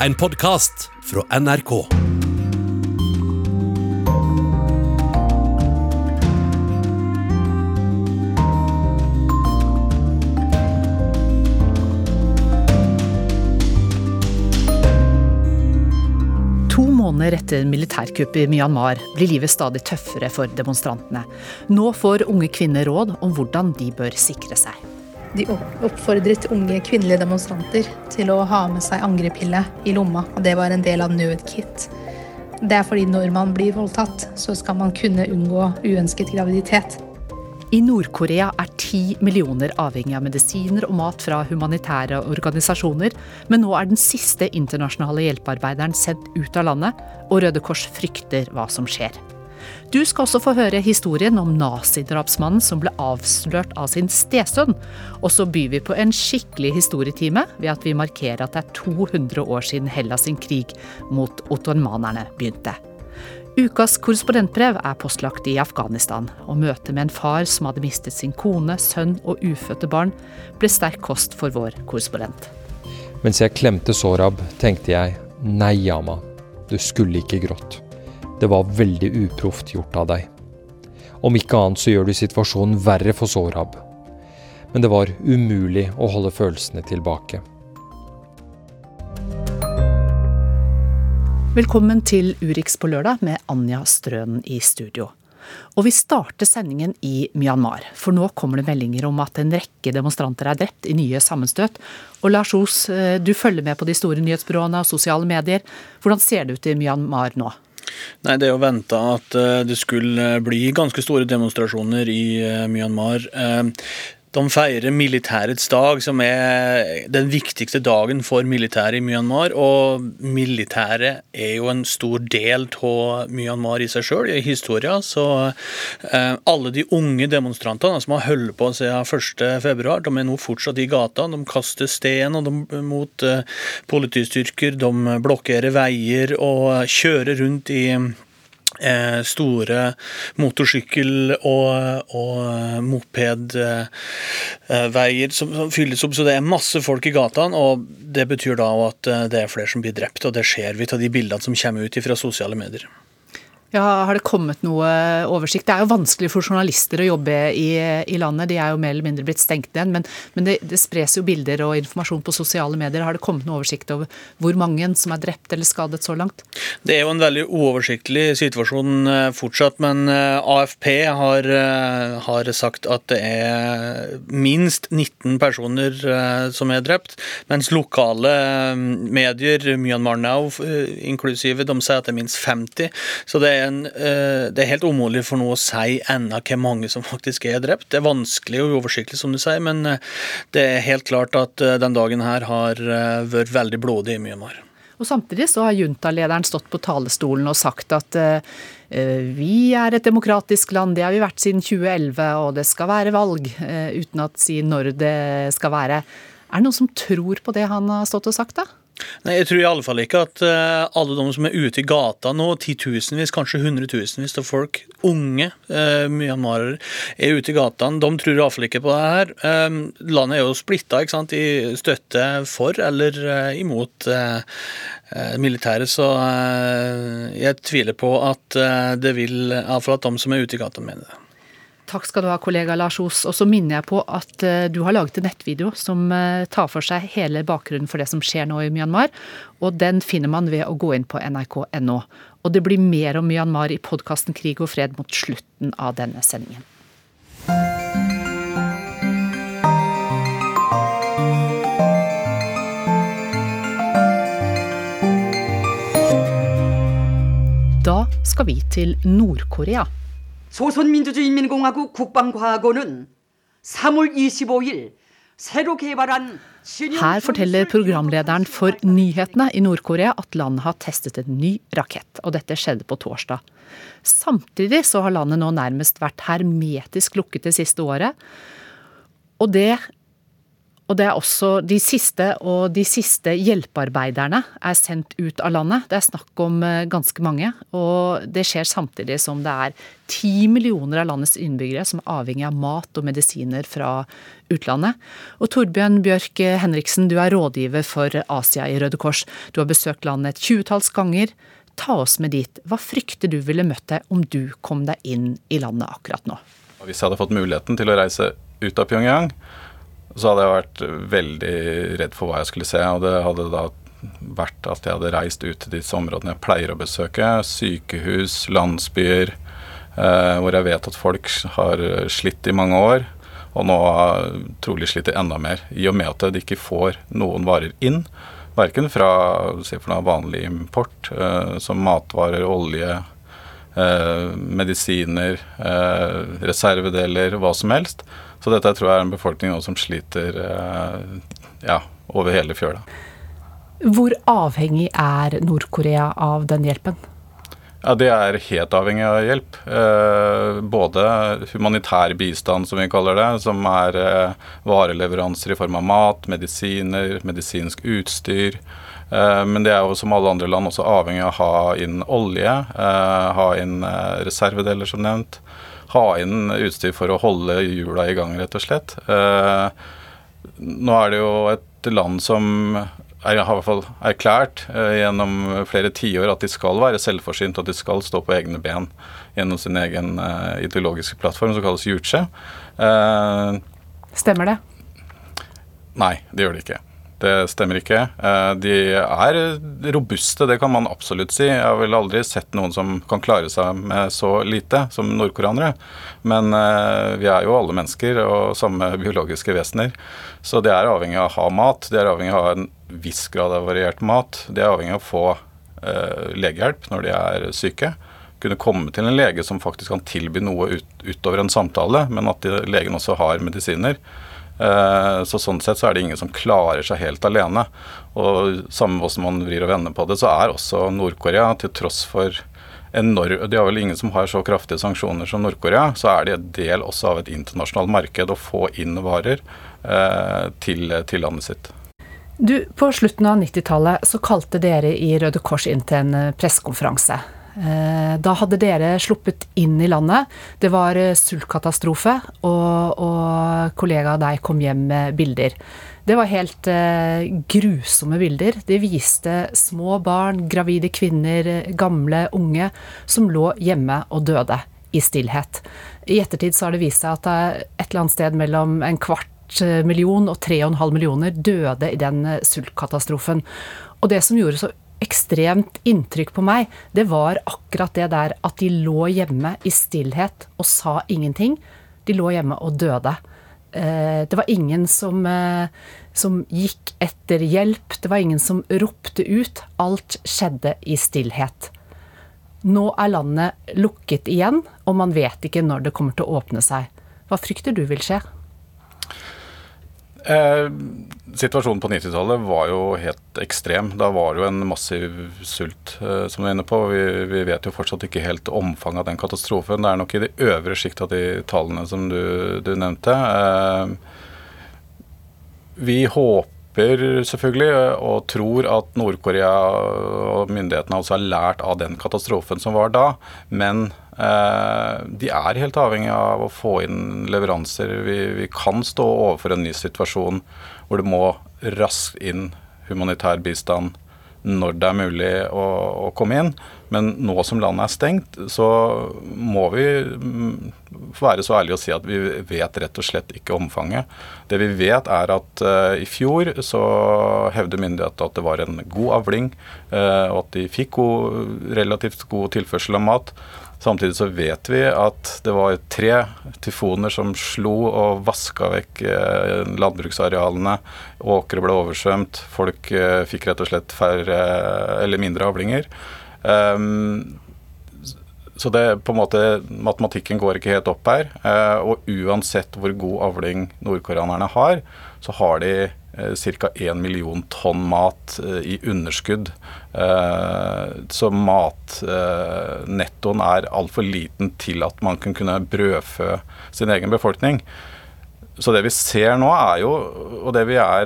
en podkast fra NRK. To måneder etter militærkuppet i Myanmar blir livet stadig tøffere for demonstrantene. Nå får unge kvinner råd om hvordan de bør sikre seg. De oppfordret unge kvinnelige demonstranter til å ha med seg angrepille i lomma, og det var en del av nødkit. Det er fordi når man blir voldtatt, så skal man kunne unngå uønsket graviditet. I Nord-Korea er ti millioner avhengig av medisiner og mat fra humanitære organisasjoner, men nå er den siste internasjonale hjelpearbeideren sendt ut av landet, og Røde Kors frykter hva som skjer. Du skal også få høre historien om nazidrapsmannen som ble avslørt av sin stesønn. Og så byr vi på en skikkelig historietime ved at vi markerer at det er 200 år siden Hellas sin krig mot ottomanerne begynte. Ukas korrespondentbrev er postlagt i Afghanistan, og møtet med en far som hadde mistet sin kone, sønn og ufødte barn, ble sterk kost for vår korrespondent. Mens jeg klemte Sorab, tenkte jeg nei, Yama, du skulle ikke grått. Det var veldig uproft gjort av deg. Om ikke annet så gjør du situasjonen verre for Sorab. Men det var umulig å holde følelsene tilbake. Velkommen til Urix på lørdag med Anja Strønen i studio. Og vi starter sendingen i Myanmar, for nå kommer det meldinger om at en rekke demonstranter er drept i nye sammenstøt. Og Lars Os, eh, du følger med på de store nyhetsbyråene og sosiale medier. Hvordan ser det ut i Myanmar nå? Nei, Det er jo venta at eh, det skulle bli ganske store demonstrasjoner i eh, Myanmar. De feirer militærets dag, som er den viktigste dagen for militæret i Myanmar. Og militæret er jo en stor del av Myanmar i seg sjøl, i historien. Så eh, alle de unge demonstrantene som har holdt på siden 1.2, de er nå fortsatt i gata. De kaster sten mot eh, politistyrker, de blokkerer veier og kjører rundt i store motorsykkel- og, og mopedveier eh, som, som, fylles opp. Så det er masse folk i gatene, og det betyr da at eh, det er flere som blir drept. Og det ser vi av de bildene som kommer ut fra sosiale medier. Ja, Har det kommet noe oversikt? Det er jo vanskelig for journalister å jobbe i, i landet. De er jo mer eller mindre blitt stengt ned. Men, men det, det, spres jo bilder og informasjon på sosiale medier. Har det kommet noe oversikt over hvor mange som er drept eller skadet så langt? Det er jo en veldig uoversiktlig situasjon eh, fortsatt. Men eh, AFP har, eh, har sagt at det er minst 19 personer som er drept. Mens lokale medier, Myanmar Now inklusive, de sier at det er minst 50. Så det er en, eh, det er helt umulig for noe å si ennå hvor mange som faktisk er drept. Det er vanskelig og uoversiktlig, som du sier, men eh, det er helt klart at eh, den dagen her har vært veldig blodig i Myanmar. Og Samtidig så har juntalederen stått på talerstolen og sagt at uh, vi er et demokratisk land, det har vi vært siden 2011, og det skal være valg, uh, uten å si når det skal være. Er det noen som tror på det han har stått og sagt, da? Nei, Jeg tror i alle fall ikke at uh, alle de som er ute i gata nå, titusenvis, kanskje hundretusenvis av folk, unge uh, myanmarere, er ute i gatene. De tror i alle fall ikke på det her. Um, landet er jo splitta i støtte for eller uh, imot militæret, så jeg tviler på at det vil Iallfall at de som er ute i gata, mener det. Takk skal du ha, kollega Lars Os. Og så minner jeg på at eh, du har laget en nettvideo som eh, tar for seg hele bakgrunnen for det som skjer nå i Myanmar. Og den finner man ved å gå inn på nrk.no. Og det blir mer om Myanmar i podkasten Krig og fred mot slutten av denne sendingen. Da skal vi til Nord-Korea. 조선민주주의인민공화국 국방과학원은 3월 25일 새로 개발한 her forteller programlederen for nyhetene i Nord-Korea at landet har testet en ny rakett, og dette skjedde på torsdag. Samtidig så har landet nå nærmest vært hermetisk lukket det siste året. Og det og det er også de siste, og de siste hjelpearbeiderne er sendt ut av landet. Det er snakk om eh, ganske mange, og det skjer samtidig som det er ti millioner av landets innbyggere som er avhengig av mat og medisiner fra utlandet. Og Torbjørn Bjørk Henriksen, du er rådgiver for Asia i Røde Kors. Du har besøkt landet et tjuetalls ganger. Ta oss med dit. Hva frykter du ville møtt deg om du kom deg inn i landet akkurat nå? Hvis jeg hadde fått muligheten til å reise ut av Pyongyang, så hadde jeg vært veldig redd for hva jeg skulle se. Og det hadde da vært at jeg hadde reist ut til disse områdene jeg pleier å besøke. Sykehus, landsbyer, eh, hvor jeg vet at folk har slitt i mange år. Og nå trolig sliter enda mer, i og med at de ikke får noen varer inn. Verken fra for vanlig import, eh, som matvarer, olje, eh, medisiner, eh, reservedeler, hva som helst. Så dette tror jeg er en befolkning nå som sliter eh, ja, over hele fjøla. Hvor avhengig er Nord-Korea av den hjelpen? Ja, De er helt avhengig av hjelp. Eh, både humanitær bistand, som vi kaller det, som er eh, vareleveranser i form av mat, medisiner, medisinsk utstyr. Men det er jo som alle andre land også avhengig av å ha inn olje, ha inn reservedeler, som nevnt ha inn utstyr for å holde hjula i gang, rett og slett. Eh, nå er det jo et land som er, har i hvert fall erklært eh, gjennom flere tiår at de skal være selvforsynt, at de skal stå på egne ben gjennom sin egen eh, ideologiske plattform, som kalles Juche. Eh, Stemmer det? Nei, det gjør det ikke. Det stemmer ikke. Eh, de er robuste, det kan man absolutt si. Jeg har vel aldri sett noen som kan klare seg med så lite som nordkoreanere. Men eh, vi er jo alle mennesker og samme biologiske vesener. Så de er avhengig av å ha mat. De er avhengig av å ha en viss grad av variert mat. De er avhengig av å få uh, legehjelp når de er syke. Kunne komme til en lege som faktisk kan tilby noe ut, utover en samtale, men at legen også har medisiner. Eh, så sånn sett så er det ingen som klarer seg helt alene. Og samme hvordan man vrir og vender på det, så er også Nord-Korea, til tross for enorm De har vel ingen som har så kraftige sanksjoner som Nord-Korea, så er de en del også av et internasjonalt marked å få inn varer eh, til, til landet sitt. Du, På slutten av 90-tallet så kalte dere i Røde Kors inn til en pressekonferanse. Eh, da hadde dere sluppet inn i landet. Det var eh, sultkatastrofe, og, og kollega av deg kom hjem med bilder. Det var helt eh, grusomme bilder. De viste små barn, gravide kvinner, gamle, unge, som lå hjemme og døde i stillhet. I ettertid så har det vist seg at det et eller annet sted mellom en kvart million og 3,5 millioner døde i den sultkatastrofen. Og det som gjorde så ekstremt inntrykk på meg, det var akkurat det der at de lå hjemme i stillhet og sa ingenting. De lå hjemme og døde. Eh, det var ingen som, eh, som gikk etter hjelp, det var ingen som ropte ut. Alt skjedde i stillhet. Nå er landet lukket igjen, og man vet ikke når det kommer til å åpne seg. Hva frykter du vil skje? Eh, situasjonen på 90-tallet var jo helt ekstrem. Da var det jo en massiv sult, eh, som du er inne på. Vi, vi, vet jo fortsatt ikke helt omfanget av den katastrofen. Det er nok i det øvre sjiktet av de tallene som du, du nevnte. Eh, vi håper selvfølgelig og tror at Nord-Korea og myndighetene også har lært av den katastrofen som var da. Men de er helt avhengig av å få inn leveranser. Vi, vi, kan stå overfor en ny situasjon hvor det må raskt inn humanitær bistand når det er mulig å, å, komme inn. Men nå som landet er stengt, så må vi mm, være så ærlige å si at vi vet rett og slett ikke omfanget. Det vi vet er at uh, i fjor så hevder myndighetene at det var en god avling, uh, og at de fikk god, relativt god tilførsel av mat. Samtidig så vet vi at det var tre tyfoner som slo og vaska vekk eh, landbruksarealene. Åkre ble oversvømt. Folk eh, fikk rett og slett færre eller mindre avlinger. Um, så det på en måte, matematikken går ikke helt opp her. Eh, og uansett hvor god avling nordkoreanerne har, så har de Eh, ca. 1 million tonn mat eh, i underskudd. Eh, så matnettoen er altfor liten til at man kan kunne brødfø sin egen befolkning. Så det vi ser nå er jo, og det vi er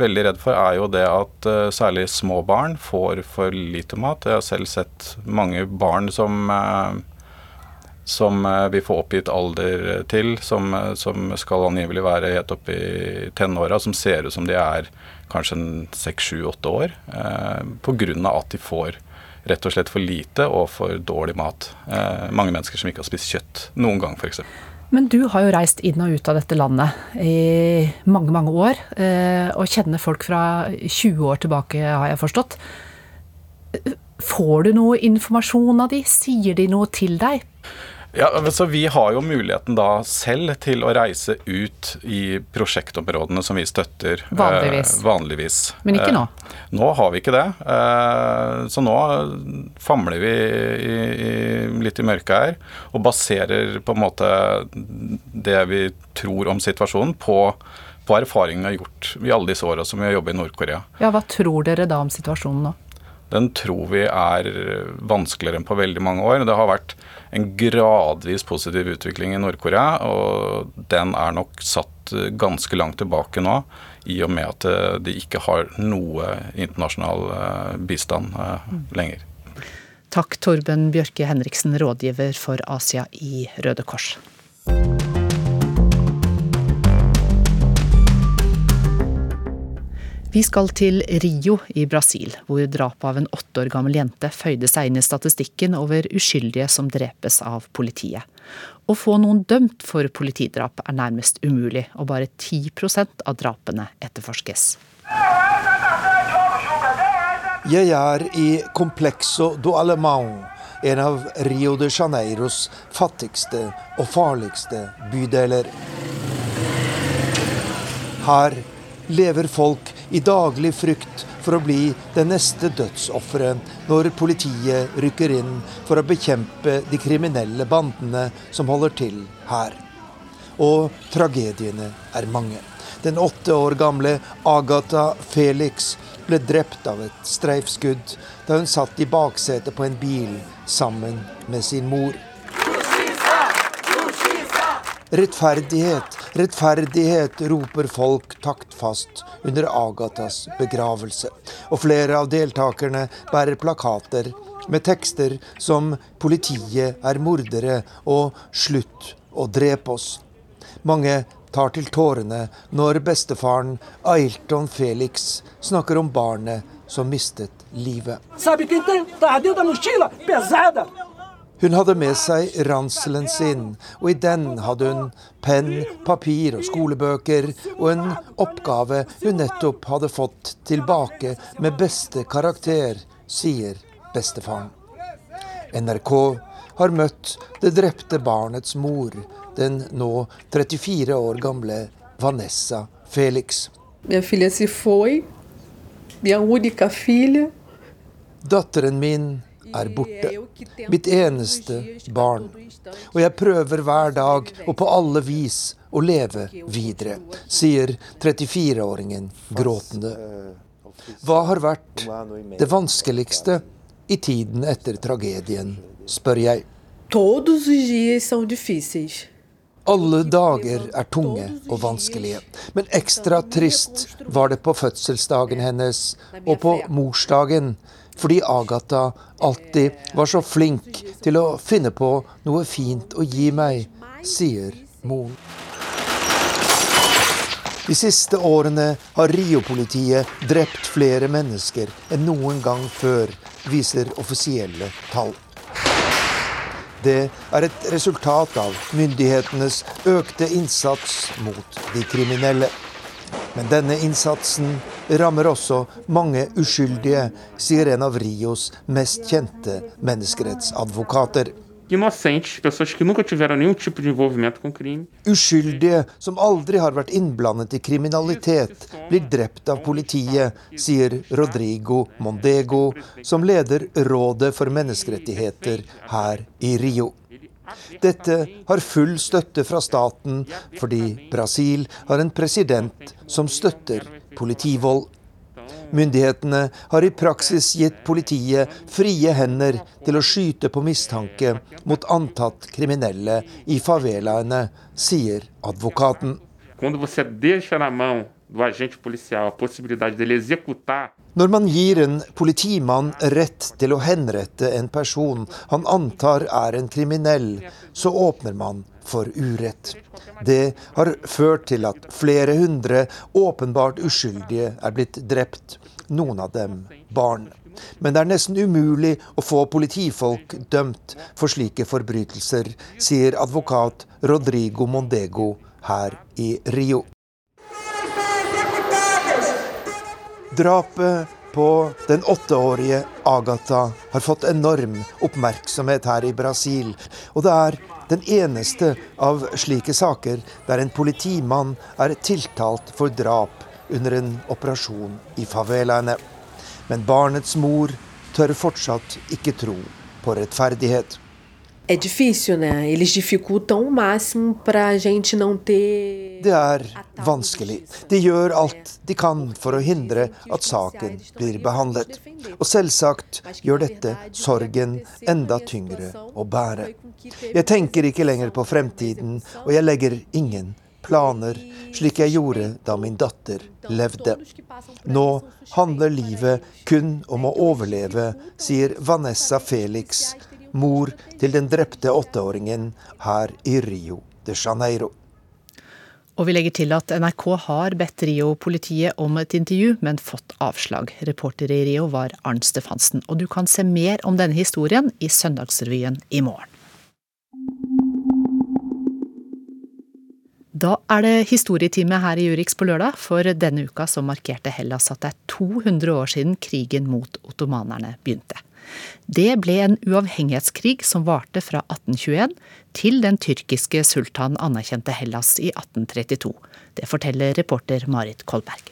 veldig redd for, er jo det at særlig små barn får for lite mat. Jeg har selv sett mange barn som, som uh, vi får oppgitt alder til, som, som skal angivelig være helt oppe i tenåra, som ser ut som de er kanskje seks, sju, åtte år, eh, pga. at de får rett og slett for lite og for dårlig mat. mange mennesker som ikke har spist kjøtt noen gang, f.eks. Men du har jo reist inn og ut av dette landet i mange, mange år. Eh, og kjenner folk fra 20 år tilbake, har jeg forstått. Får du noe informasjon av de? Sier de noe til deg? Ja, så Vi har jo muligheten da selv til å reise ut i prosjektområdene som vi støtter. Vanligvis. Eh, vanligvis. Men ikke nå? Eh, nå har vi ikke det. Eh, så nå famler vi i, i, litt i mørket her og baserer på en måte det vi tror om situasjonen på, på erfaringene vi har gjort i alle disse åra som vi har jobbet i Nord-Korea. Ja, Hva tror dere da om situasjonen nå? Den tror vi er vanskeligere enn på veldig mange år. Det har vært en gradvis positiv utvikling i Nord-Korea, og den er nok satt ganske langt tilbake nå, i og med at eh, de ikke har noe internasjonal eh, bistand eh, lenger. Takk, Torben Bjørke Henriksen, rådgiver for Asia i Røde Kors. Vi skal til Rio i Brasil, hvor drapet av en åtte år gammel jente føyde seg inn i statistikken over uskyldige som drepes av politiet. Å få noen dømt for politidrap er nærmest umulig, og bare 10% av drapene etterforskes. Jeg er i Complexo do Alemão, en av Rio de Janeiros fattigste og farligste bydeler. Her lever folk i daglig frykt for å bli det neste dødsofferet når politiet rykker inn for å bekjempe de kriminelle bandene som holder til her. Og tragediene er mange. Den åtte år gamle Agatha Felix ble drept av et streifskudd da hun satt i baksetet på en bil sammen med sin mor. Rettferdighet, rettferdighet, roper folk taktfast under Agatas begravelse. Og flere av deltakerne bærer plakater med tekster som 'Politiet er mordere' og 'Slutt å drepe oss'. Mange tar til tårene når bestefaren Ailton Felix snakker om barnet som mistet livet. Sabe quem tem? Tá dentro da mochila. Hun hadde med seg ranselen sin, og i den hadde hun penn, papir og skolebøker, og en oppgave hun nettopp hadde fått tilbake med beste karakter, sier bestefaren. NRK har møtt det drepte barnets mor, den nå 34 år gamle Vanessa Felix. Min filha se foi, minha única filha. Datteren min er borte. Mitt eneste barn. Og jeg prøver hver dag og på alle vis å leve videre, sier 34-åringen gråtende. Hva har vært det vanskeligste i tiden etter tragedien, spør jeg. Alle dager er tunge og vanskelige, men ekstra trist var det på fødselsdagen hennes og på morsdagen, fordi Agatha alltid var så flink til å finne på noe fint å gi meg, sier moren. De siste årene har Rio-politiet drept flere mennesker enn noen gang før, viser offisielle tall. Det er et resultat av myndighetenes økte innsats mot de kriminelle. Men denne innsatsen rammer også mange uskyldige, sier en av Rios mest kjente menneskerettsadvokater. Uskyldige som aldri har vært innblandet i kriminalitet, blir drept av politiet, sier Rodrigo Mondego, som leder Rådet for menneskerettigheter her i Rio. Dette har full støtte fra staten, fordi Brasil har en president som støtter politivold. Myndighetene har i praksis gitt politiet frie hender til å skyte på mistanke mot antatt kriminelle i favelaene, sier advokaten. Quando você deixa na mão do agente policial a possibilidade dele executar Når man gir en politimann rett til å henrette en person han antar er en kriminell, så åpner man for urett. Det har ført til at flere hundre åpenbart uskyldige er blitt drept, noen av dem barn. Men det er nesten umulig å få politifolk dømt for slike forbrytelser, sier advokat Rodrigo Mondego her i Rio. Drapet på den åtteårige Agatha har fått enorm oppmerksomhet her i Brasil. Og det er den eneste av slike saker der en politimann er tiltalt for drap under en operasjon i favelaene. Men barnets mor tør fortsatt ikke tro på rettferdighet. É difícil, né? Eles dificultam o máximo para a gente não ter Det er vanskelig. De gjør alt de kan for å hindre at saken blir behandlet. Og selvsagt gjør dette sorgen enda tyngre å bære. Jeg tenker ikke lenger på fremtiden, og jeg legger ingen planer, slik jeg gjorde da min datter levde. Nå handler livet kun om å overleve, sier Vanessa Felix, mor til den drepte åtteåringen her i Rio de Janeiro. Og vi legger til at NRK har bedt Rio-politiet om et intervju, men fått avslag. Reporter i Rio var Arnt Stefansen. Og du kan se mer om denne historien i Søndagsrevyen i morgen. Da er det historietime her i Urix på lørdag, for denne uka så markerte Hellas at det er 200 år siden krigen mot ottomanerne begynte. Det ble en uavhengighetskrig som varte fra 1821 til den tyrkiske sultan anerkjente Hellas i 1832. Det forteller reporter Marit Kolberg.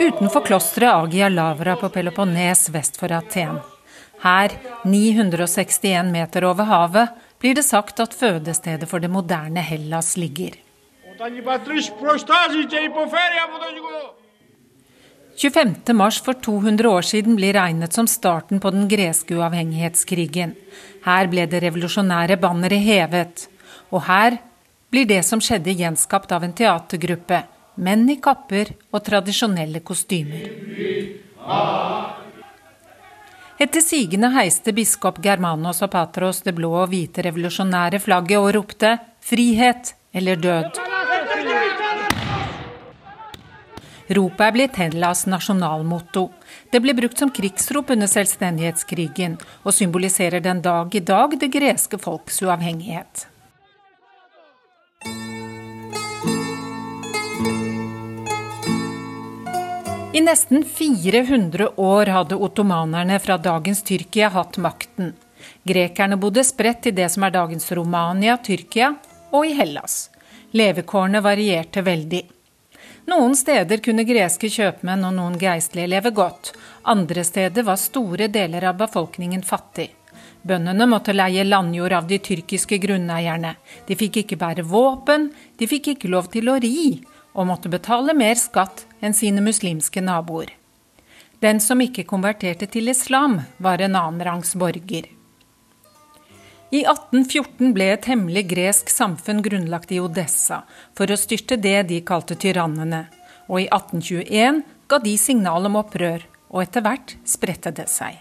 Utenfor klosteret Agia Lavra på Peloponnes vest for Aten. Her, 961 meter over havet, blir det sagt at fødestedet for det moderne Hellas ligger. 25. mars for 200 år siden blir regnet som starten på den greske uavhengighetskrigen. Her ble det revolusjonære banneret hevet. Og her blir det som skjedde gjenskapt av en teatergruppe. Menn i kapper og tradisjonelle kostymer. Etter sigende heiste biskop Germanos og Patros det blå og hvite revolusjonære flagget og ropte 'frihet eller død'. Ropet er blitt Hellas nasjonalmotto. Det ble brukt som krigsrop under selvstendighetskrigen, og symboliserer den dag i dag det greske folks uavhengighet. I nesten 400 år hadde ottomanerne fra dagens Tyrkia hatt makten. Grekerne bodde spredt i det som er dagens Romania, Tyrkia, og i Hellas. Levekårene varierte veldig. Noen steder kunne greske kjøpmenn og noen geistlige leve godt. Andre steder var store deler av befolkningen fattig. Bøndene måtte leie landjord av de tyrkiske grunneierne. De fikk ikke bære våpen, de fikk ikke lov til å ri, og måtte betale mer skatt enn sine muslimske naboer. Den som ikke konverterte til islam, var en annenrangs borger. I 1814 ble et hemmelig gresk samfunn grunnlagt i Odessa for å styrte det de kalte tyrannene, og i 1821 ga de signal om opprør, og etter hvert spredte det seg.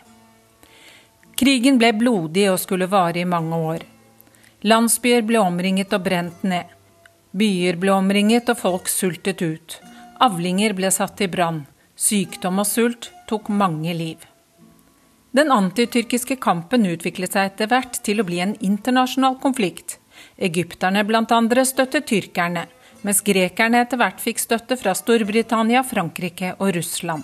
Krigen ble blodig og skulle vare i mange år. Landsbyer ble omringet og brent ned. Byer ble omringet og folk sultet ut. Avlinger ble satt i brann. Sykdom og sult tok mange liv. Den antityrkiske kampen utviklet seg etter hvert til å bli en internasjonal konflikt. Egypterne andre støttet tyrkerne, mens grekerne etter hvert fikk støtte fra Storbritannia, Frankrike og Russland.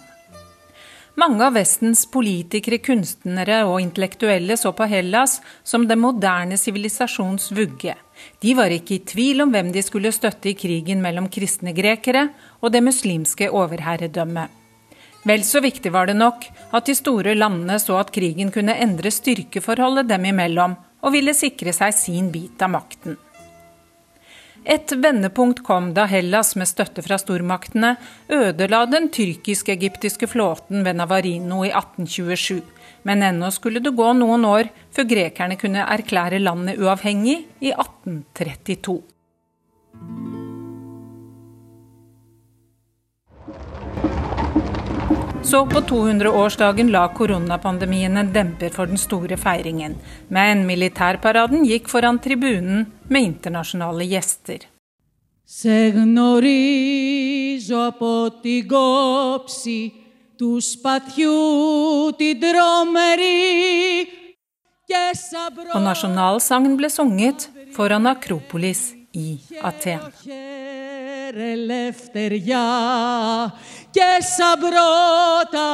Mange av Vestens politikere, kunstnere og intellektuelle så på Hellas som den moderne sivilisasjons vugge. De var ikke i tvil om hvem de skulle støtte i krigen mellom kristne grekere og det muslimske overherredømmet. Vel så viktig var det nok at de store landene så at krigen kunne endre styrkeforholdet dem imellom, og ville sikre seg sin bit av makten. Et vendepunkt kom da Hellas med støtte fra stormaktene ødela den tyrkisk-egyptiske flåten ved Navarino i 1827. Men ennå skulle det gå noen år før grekerne kunne erklære landet uavhengig i 1832. Så på 200-årsdagen la koronapandemien en demper for den store feiringen. Men militærparaden gikk foran tribunen med internasjonale gjester. Σε γνωρίζω από την κόψη του σπαθιού την τρομερή Og nasjonalsangen ble sunget foran Akropolis i Aten. και σαν πρώτα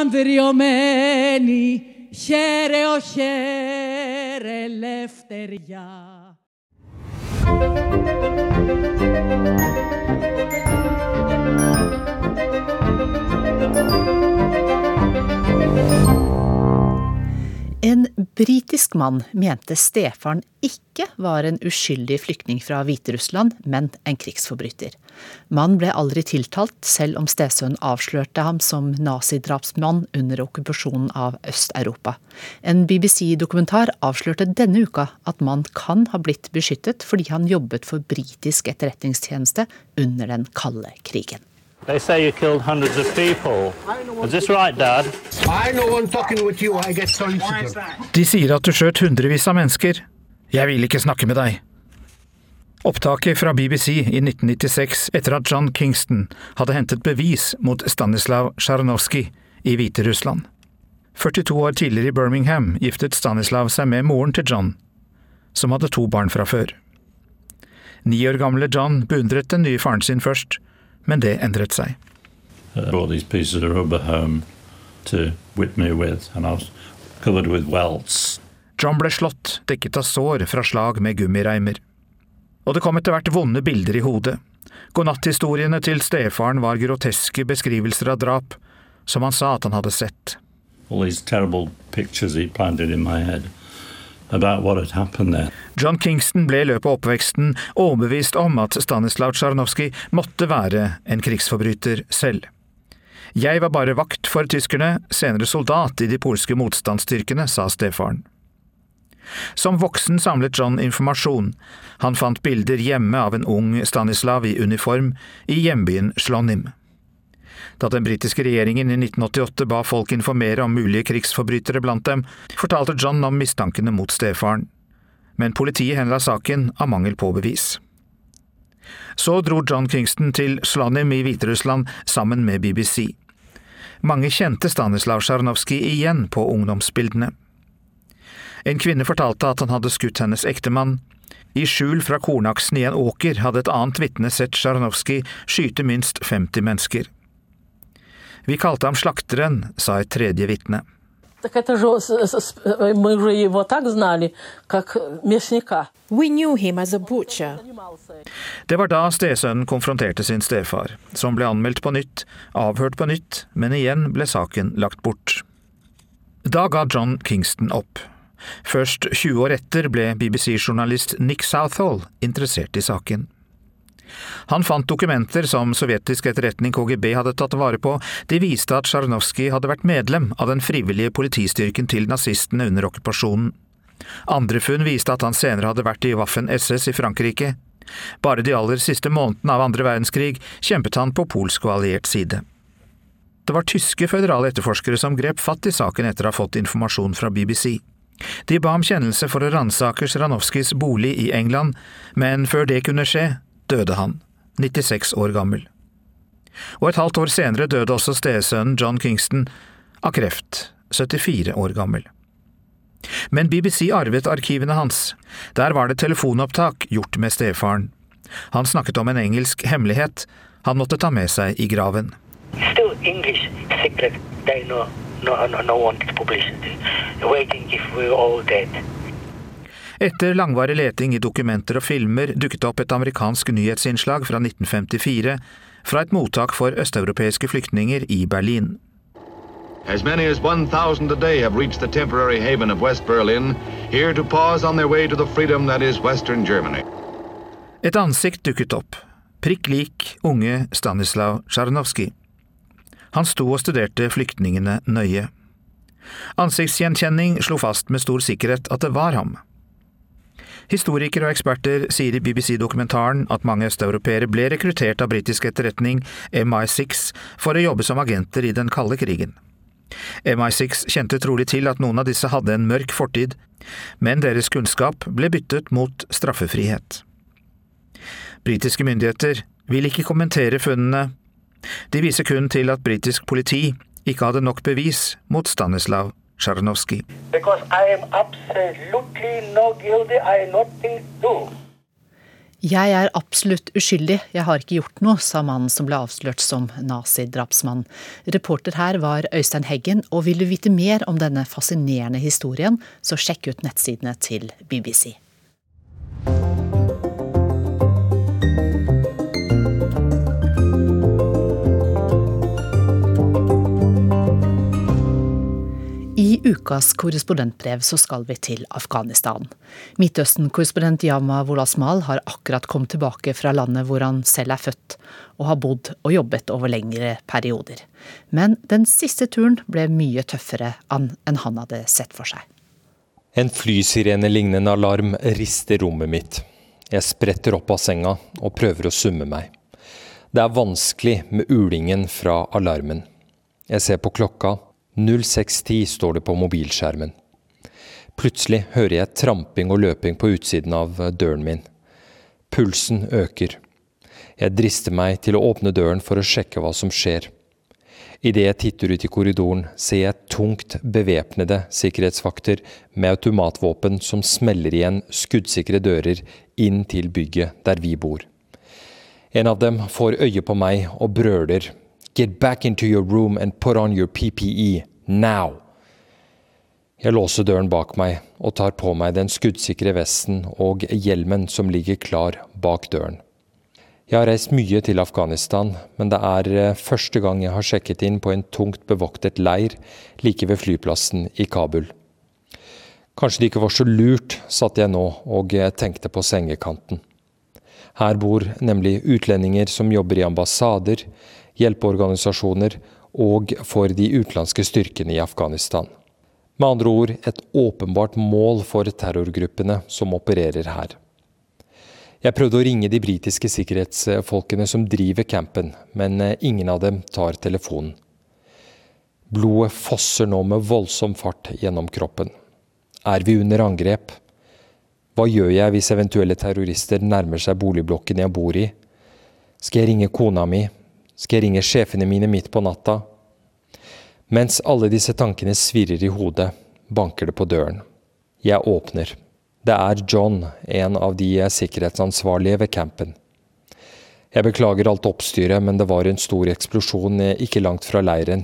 ανδριωμένη χαίρε ο χαίρε ελευθεριά. Thank you. En britisk mann mente stefaren ikke var en uskyldig flyktning fra Hviterussland, men en krigsforbryter. Mannen ble aldri tiltalt, selv om stesønnen avslørte ham som nazidrapsmann under okkupasjonen av Øst-Europa. En BBC-dokumentar avslørte denne uka at mannen kan ha blitt beskyttet fordi han jobbet for britisk etterretningstjeneste under den kalde krigen. They say you killed hundreds of people. Is this right, Dad? I know I'm talking with you. I get De sier at du skjøt hundrevis av mennesker. Jeg vil ikke snakke med deg. Opptaket fra BBC i 1996 etter at John Kingston hadde hentet bevis mot Stanislav Sjarnovskij i Hviterussland. 42 år tidligere i Birmingham giftet Stanislav seg med moren til John, som hadde to barn fra før. Ni år gamle John beundret den nye faren sin først, men det endret seg. John ble slått, dekket av sår fra slag med gummireimer. Og det kom etter hvert vonde bilder i hodet. Godnatthistoriene til stefaren var groteske beskrivelser av drap, som han sa at han hadde sett. All these terrible pictures he planted in my head. John Kingston ble i løpet av oppveksten overbevist om at Stanislav Tsjarnovskij måtte være en krigsforbryter selv. Jeg var bare vakt for tyskerne, senere soldat i de polske motstandsstyrkene, sa stefaren. Som voksen samlet John informasjon. Han fant bilder hjemme av en ung Stanislav i uniform i hjembyen Slonim. Da den britiske regjeringen i 1988 ba folk informere om mulige krigsforbrytere blant dem, fortalte John om mistankene mot stefaren. Men politiet henla saken av mangel på bevis. Så dro John Kingston til Slonim i Hviterussland sammen med BBC. Mange kjente Stanislav Sjarnovskij igjen på ungdomsbildene. En kvinne fortalte at han hadde skutt hennes ektemann. I skjul fra kornaksen i en åker hadde et annet vitne sett Sjarnovskij skyte minst 50 mennesker. Vi kalte ham slakteren, sa et tredje vitne. Det var da stesønnen konfronterte sin stefar, som ble anmeldt på nytt, avhørt på nytt, men igjen ble saken lagt bort. Da ga John Kingston opp. Først 20 år etter ble BBC-journalist Nick Southall interessert i saken. Han fant dokumenter som sovjetisk etterretning KGB hadde tatt vare på, de viste at Sjarnovskij hadde vært medlem av den frivillige politistyrken til nazistene under okkupasjonen. Andre funn viste at han senere hadde vært i Waffen-SS i Frankrike. Bare de aller siste månedene av andre verdenskrig kjempet han på polsk og alliert side. Det var tyske føderale etterforskere som grep fatt i saken etter å ha fått informasjon fra BBC. De ba om kjennelse for å ransake Sjranovskijs bolig i England, men før det kunne skje, døde han, 96 år gammel. Og et halvt år senere døde også stesønnen John Kingston av kreft, 74 år gammel. Men BBC arvet arkivene hans. Der var det telefonopptak gjort med stefaren. Han snakket om en engelsk hemmelighet han måtte ta med seg i graven. Still English secret. They know, no, no, no one publicity. Waiting if we're all dead. Etter langvarig leting i dokumenter og filmer dukket det opp et amerikansk nyhetsinnslag fra 1954 fra et mottak for østeuropeiske flyktninger i Berlin. As many as 1,000 a day have reached the temporary haven of West Berlin, here to pause on their way to the freedom that is Western Germany. Et ansikt dukket opp, prikk lik unge Stanislav Tsjarnovskij. Han sto og studerte flyktningene nøye. Ansiktsgjenkjenning slo fast med stor sikkerhet at det var ham. Historikere og eksperter sier i BBC-dokumentaren at mange østeuropeere ble rekruttert av britisk etterretning MI6 for å jobbe som agenter i den kalde krigen. MI6 kjente trolig til at noen av disse hadde en mørk fortid, men deres kunnskap ble byttet mot straffefrihet. Britiske myndigheter vil ikke kommentere funnene. De viser kun til at britisk politi ikke hadde nok bevis mot Stanislav Tsjarnovskij. Jeg er absolutt uskyldig, jeg har ikke gjort noe, sa mannen som ble avslørt som nazidrapsmann. Reporter her var Øystein Heggen, og vil du vite mer om denne fascinerende historien, så sjekk ut nettsidene til BBC. Ukas korrespondentbrev så skal vi til Afghanistan. Midtøsten-korrespondent Yama Wolasmal har akkurat kommet tilbake fra landet hvor han selv er født, og har bodd og jobbet over lengre perioder. Men den siste turen ble mye tøffere enn han hadde sett for seg. En flysirene-lignende alarm rister rommet mitt. Jeg spretter opp av senga og prøver å summe meg. Det er vanskelig med ulingen fra alarmen. Jeg ser på klokka 0610 står det på mobilskjermen. Plutselig hører jeg tramping og løping på utsiden av døren min. Pulsen øker. Jeg drister meg til å åpne døren for å sjekke hva som skjer. Idet jeg titter ut i korridoren, ser jeg tungt bevæpnede sikkerhetsvakter med automatvåpen som smeller igjen skuddsikre dører inn til bygget der vi bor. En av dem får øye på meg og brøler Get back into your room and put on your PPE. Now! Jeg låser døren bak meg og tar på meg den skuddsikre vesten og hjelmen som ligger klar bak døren. Jeg har reist mye til Afghanistan, men det er eh, første gang jeg har sjekket inn på en tungt bevoktet leir like ved flyplassen i Kabul. Kanskje det ikke var så lurt, satt jeg nå og eh, tenkte på sengekanten. Her bor nemlig utlendinger som jobber i ambassader, hjelpeorganisasjoner og for de utenlandske styrkene i Afghanistan. Med andre ord et åpenbart mål for terrorgruppene som opererer her. Jeg prøvde å ringe de britiske sikkerhetsfolkene som driver campen, men eh, ingen av dem tar telefonen. Blodet fosser nå med voldsom fart gjennom kroppen. Er vi under angrep? Hva gjør jeg hvis eventuelle terrorister nærmer seg boligblokken jeg bor i? Skal jeg ringe kona mi, skal jeg ringe sjefene mine midt på natta? Mens alle disse tankene svirrer i hodet, banker det på døren. Jeg åpner. Det er John, en av de sikkerhetsansvarlige ved campen. Jeg beklager alt oppstyret, men det var en stor eksplosjon ikke langt fra leiren.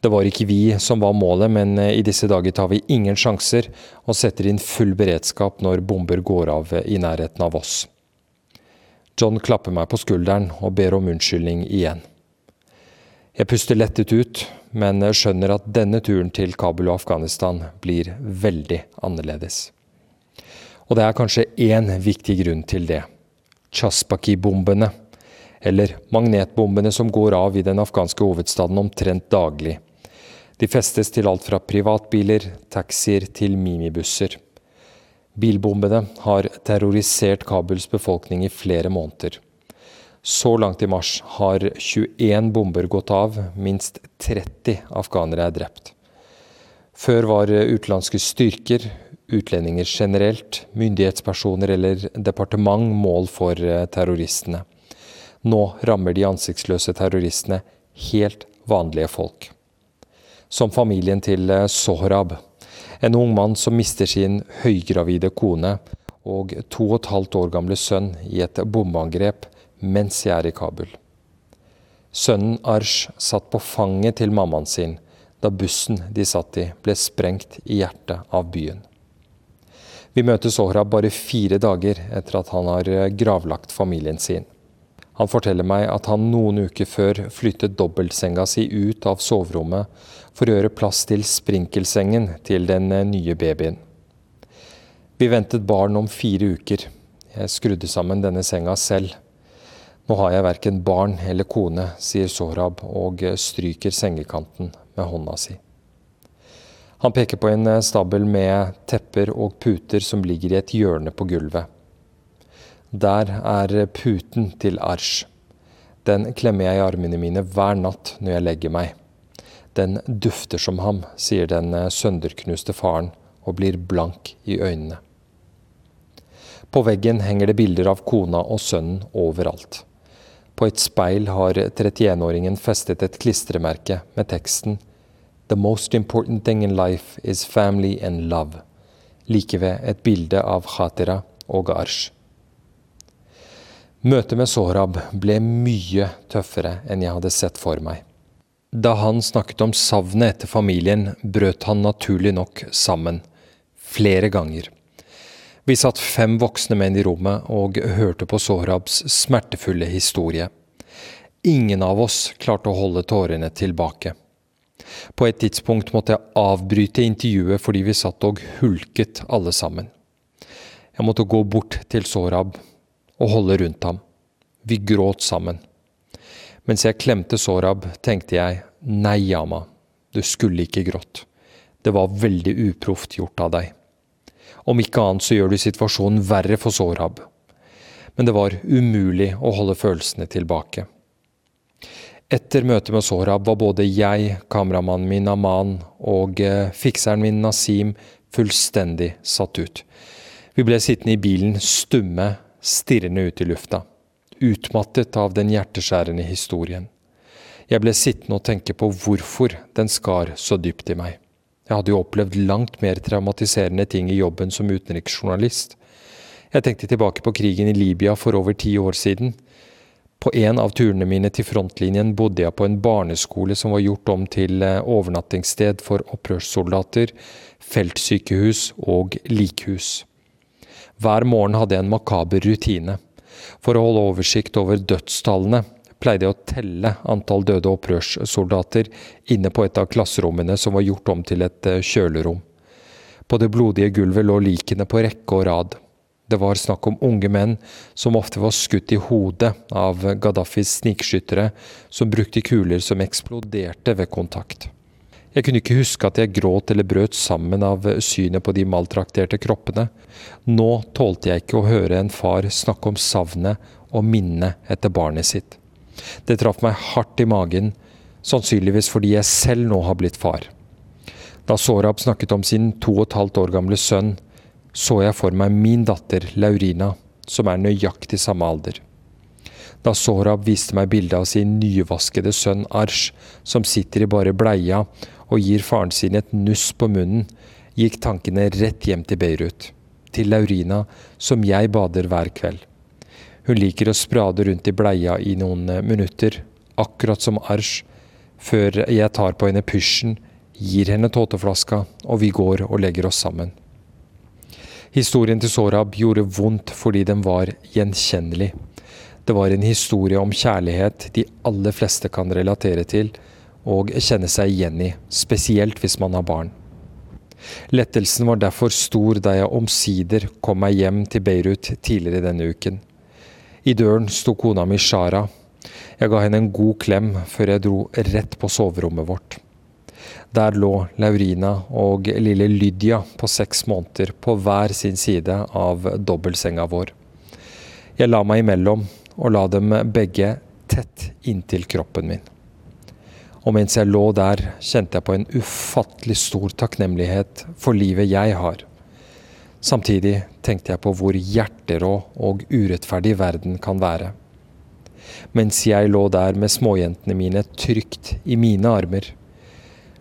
Det var ikke vi som var målet, men i disse dager tar vi ingen sjanser og setter inn full beredskap når bomber går av i nærheten av oss. John klapper meg på skulderen og ber om unnskyldning igjen. Jeg puster lettet ut, men skjønner at denne turen til Kabul og Afghanistan blir veldig annerledes. Og det er kanskje én viktig grunn til det. Chaspaki-bombene, eller magnetbombene som går av i den afghanske hovedstaden omtrent daglig. De festes til alt fra privatbiler, taxier til minibusser. Bilbombene har terrorisert Kabuls befolkning i flere måneder. Så langt i mars har 21 bomber gått av, minst 30 afghanere er drept. Før var utenlandske styrker, utlendinger generelt, myndighetspersoner eller departement mål for eh, terroristene. Nå rammer de ansiktsløse terroristene helt vanlige folk. Som familien til eh, Sohrab en ung mann som mister sin høygravide kone og to og et halvt år gamle sønn i et bombeangrep mens jeg er i Kabul. Sønnen Arsh satt på fanget til mammaen sin da bussen de satt i, ble sprengt i hjertet av byen. Vi møter Sohra bare fire dager etter at han har gravlagt familien sin. Han forteller meg at han noen uker før flyttet dobbeltsenga si ut av soverommet for å gjøre plass til sprinkelsengen til den eh, nye babyen. Vi ventet barn om fire uker. Jeg skrudde sammen denne senga selv. Nå har jeg verken barn eller kone, sier Sohrab og stryker sengekanten med hånda si. Han peker på en stabel med tepper og puter som ligger i et hjørne på gulvet. Der er puten til Arsh. Den klemmer jeg i armene mine hver natt når jeg legger meg. Den dufter som ham, sier den sønderknuste faren og blir blank i øynene. På veggen henger det bilder av kona og sønnen overalt. På et speil har 31-åringen festet et klistremerke med teksten The most important thing in life is family and love. Like ved et bilde av Khatira og Arsh. Møtet med Sohrab ble mye tøffere enn jeg hadde sett for meg. Da han snakket om savnet etter familien, brøt han naturlig nok sammen. Flere ganger. Vi satt fem voksne menn i rommet og hørte på Sohrabs smertefulle historie. Ingen av oss klarte å holde tårene tilbake. På et tidspunkt måtte jeg avbryte intervjuet fordi vi satt og hulket alle sammen. Jeg måtte gå bort til Sohrab og holde rundt ham. Vi gråt sammen. Mens jeg klemte Sorab, tenkte jeg nei, Yama, du skulle ikke grått. Det var veldig uproft gjort av deg. Om ikke annet så gjør du situasjonen verre for Sorab. Men det var umulig å holde følelsene tilbake. Etter møtet med Sorab var både jeg, kameramannen min Aman og eh, fikseren min Nasim fullstendig satt ut. Vi ble sittende i bilen stumme, stirrende ut i lufta. Utmattet av den hjerteskjærende historien. Jeg ble sittende og tenke på hvorfor den skar så dypt i meg. Jeg hadde jo opplevd langt mer traumatiserende ting i jobben som utenriksjournalist. Jeg tenkte tilbake på krigen i Libya for over ti år siden. På en av turene mine til frontlinjen bodde jeg på en barneskole som var gjort om til eh, overnattingssted for opprørssoldater, feltsykehus og likhus. Hver morgen hadde jeg en makaber rutine. For å holde oversikt over dødstallene pleide jeg å telle antall døde opprørssoldater inne på et av klasserommene som var gjort om til et eh, kjølerom. På det blodige gulvet lå likene på rekke og rad. Det var snakk om unge menn som ofte var skutt i hodet av Gaddafis snikskyttere, som brukte kuler som eksploderte ved kontakt. Jeg kunne ikke huske at jeg gråt eller brøt sammen av synet på de maltrakterte kroppene. Nå tålte jeg ikke å høre en far snakke om savnet og minnet etter barnet sitt. Det traff meg hardt i magen, sannsynligvis fordi jeg selv nå har blitt far. Da Sorab snakket om sin to og et halvt år gamle sønn, så jeg for meg min datter Laurina, som er nøyaktig samme alder. Da Sorab viste meg bildet av sin nyvaskede sønn Arsh, som sitter i bare bleia og gir faren sin et nuss på munnen, gikk tankene rett hjem til Beirut, til Laurina, som jeg bader hver kveld. Hun liker å sprade rundt i bleia i noen eh, minutter, akkurat som Arsh, før jeg tar på henne pysjen, gir henne tåteflaska, og vi går og legger oss sammen. Historien til Sorab gjorde vondt fordi den var gjenkjennelig. Det var en historie om kjærlighet de aller fleste kan relatere til og kjenne seg igjen i, spesielt hvis man har barn. Lettelsen var derfor stor da jeg omsider kom meg hjem til Beirut tidligere denne uken. I døren sto kona mi Shara. Jeg ga henne en god klem før jeg dro rett på soverommet vårt. Der lå Laurina og lille Lydia på seks måneder på hver sin side av dobbeltsenga vår. Jeg la meg imellom og la dem begge tett inntil kroppen min. Og mens jeg lå der, kjente jeg på en ufattelig stor takknemlighet for livet jeg har. Samtidig tenkte jeg på hvor hjerterå og urettferdig verden kan være. Mens jeg lå der med småjentene mine trygt i mine armer,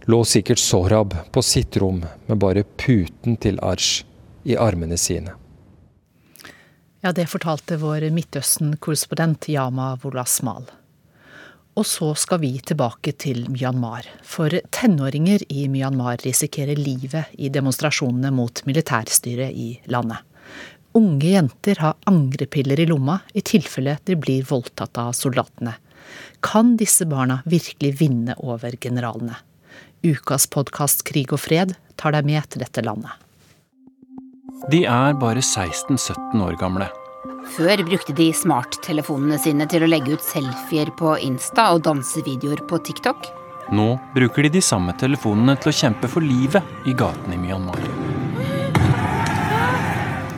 lå sikkert Sohrab på sitt rom med bare puten til Arsh i armene sine. Ja, det fortalte vår Midtøsten-korrespondent Yama Wolasmal. Og så skal vi tilbake til Myanmar. For tenåringer i Myanmar risikerer livet i demonstrasjonene mot militærstyret i landet. Unge jenter har angrepiller i lomma i tilfelle de blir voldtatt av soldatene. Kan disse barna virkelig vinne over generalene? Ukas podkast Krig og fred tar deg med til dette landet. De er bare 16-17 år gamle. Før brukte de smarttelefonene sine til å legge ut selfier på Insta og dansevideoer på TikTok. Nå bruker de de samme telefonene til å kjempe for livet i gatene i Myanmar.